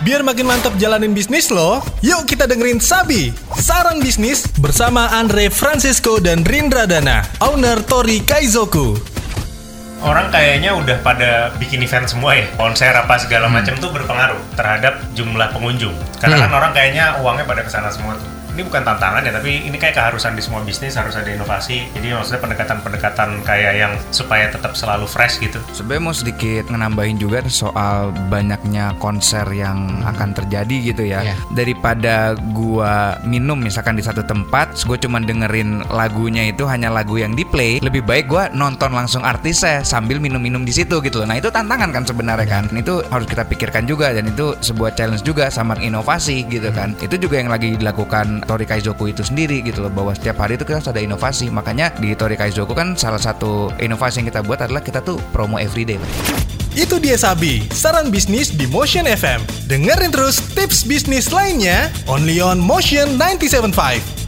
Biar makin mantap jalanin bisnis lo, yuk kita dengerin Sabi, Saran Bisnis bersama Andre Francisco dan Rindra Dana, owner Tori Kaizoku. Orang kayaknya udah pada bikin event semua ya, konser apa segala macam tuh berpengaruh terhadap jumlah pengunjung. Karena kan orang kayaknya uangnya pada ke sana semua tuh. Ini bukan tantangan ya, tapi ini kayak keharusan di semua bisnis harus ada inovasi. Jadi maksudnya pendekatan-pendekatan kayak yang supaya tetap selalu fresh gitu. Sebenarnya mau sedikit nambahin juga soal banyaknya konser yang akan terjadi gitu ya. Iya. Daripada gua minum misalkan di satu tempat, gue cuman dengerin lagunya itu hanya lagu yang di play, lebih baik gua nonton langsung artisnya sambil minum-minum di situ gitu loh. Nah, itu tantangan kan sebenarnya kan. Itu harus kita pikirkan juga dan itu sebuah challenge juga sama inovasi gitu kan. Itu juga yang lagi dilakukan Tori Kaizoku itu sendiri gitu loh bahwa setiap hari itu kita harus ada inovasi. Makanya di Tori Kaizoku kan salah satu inovasi yang kita buat adalah kita tuh promo everyday. Itu dia Sabi, saran bisnis di Motion FM. Dengerin terus tips bisnis lainnya only on Motion 975.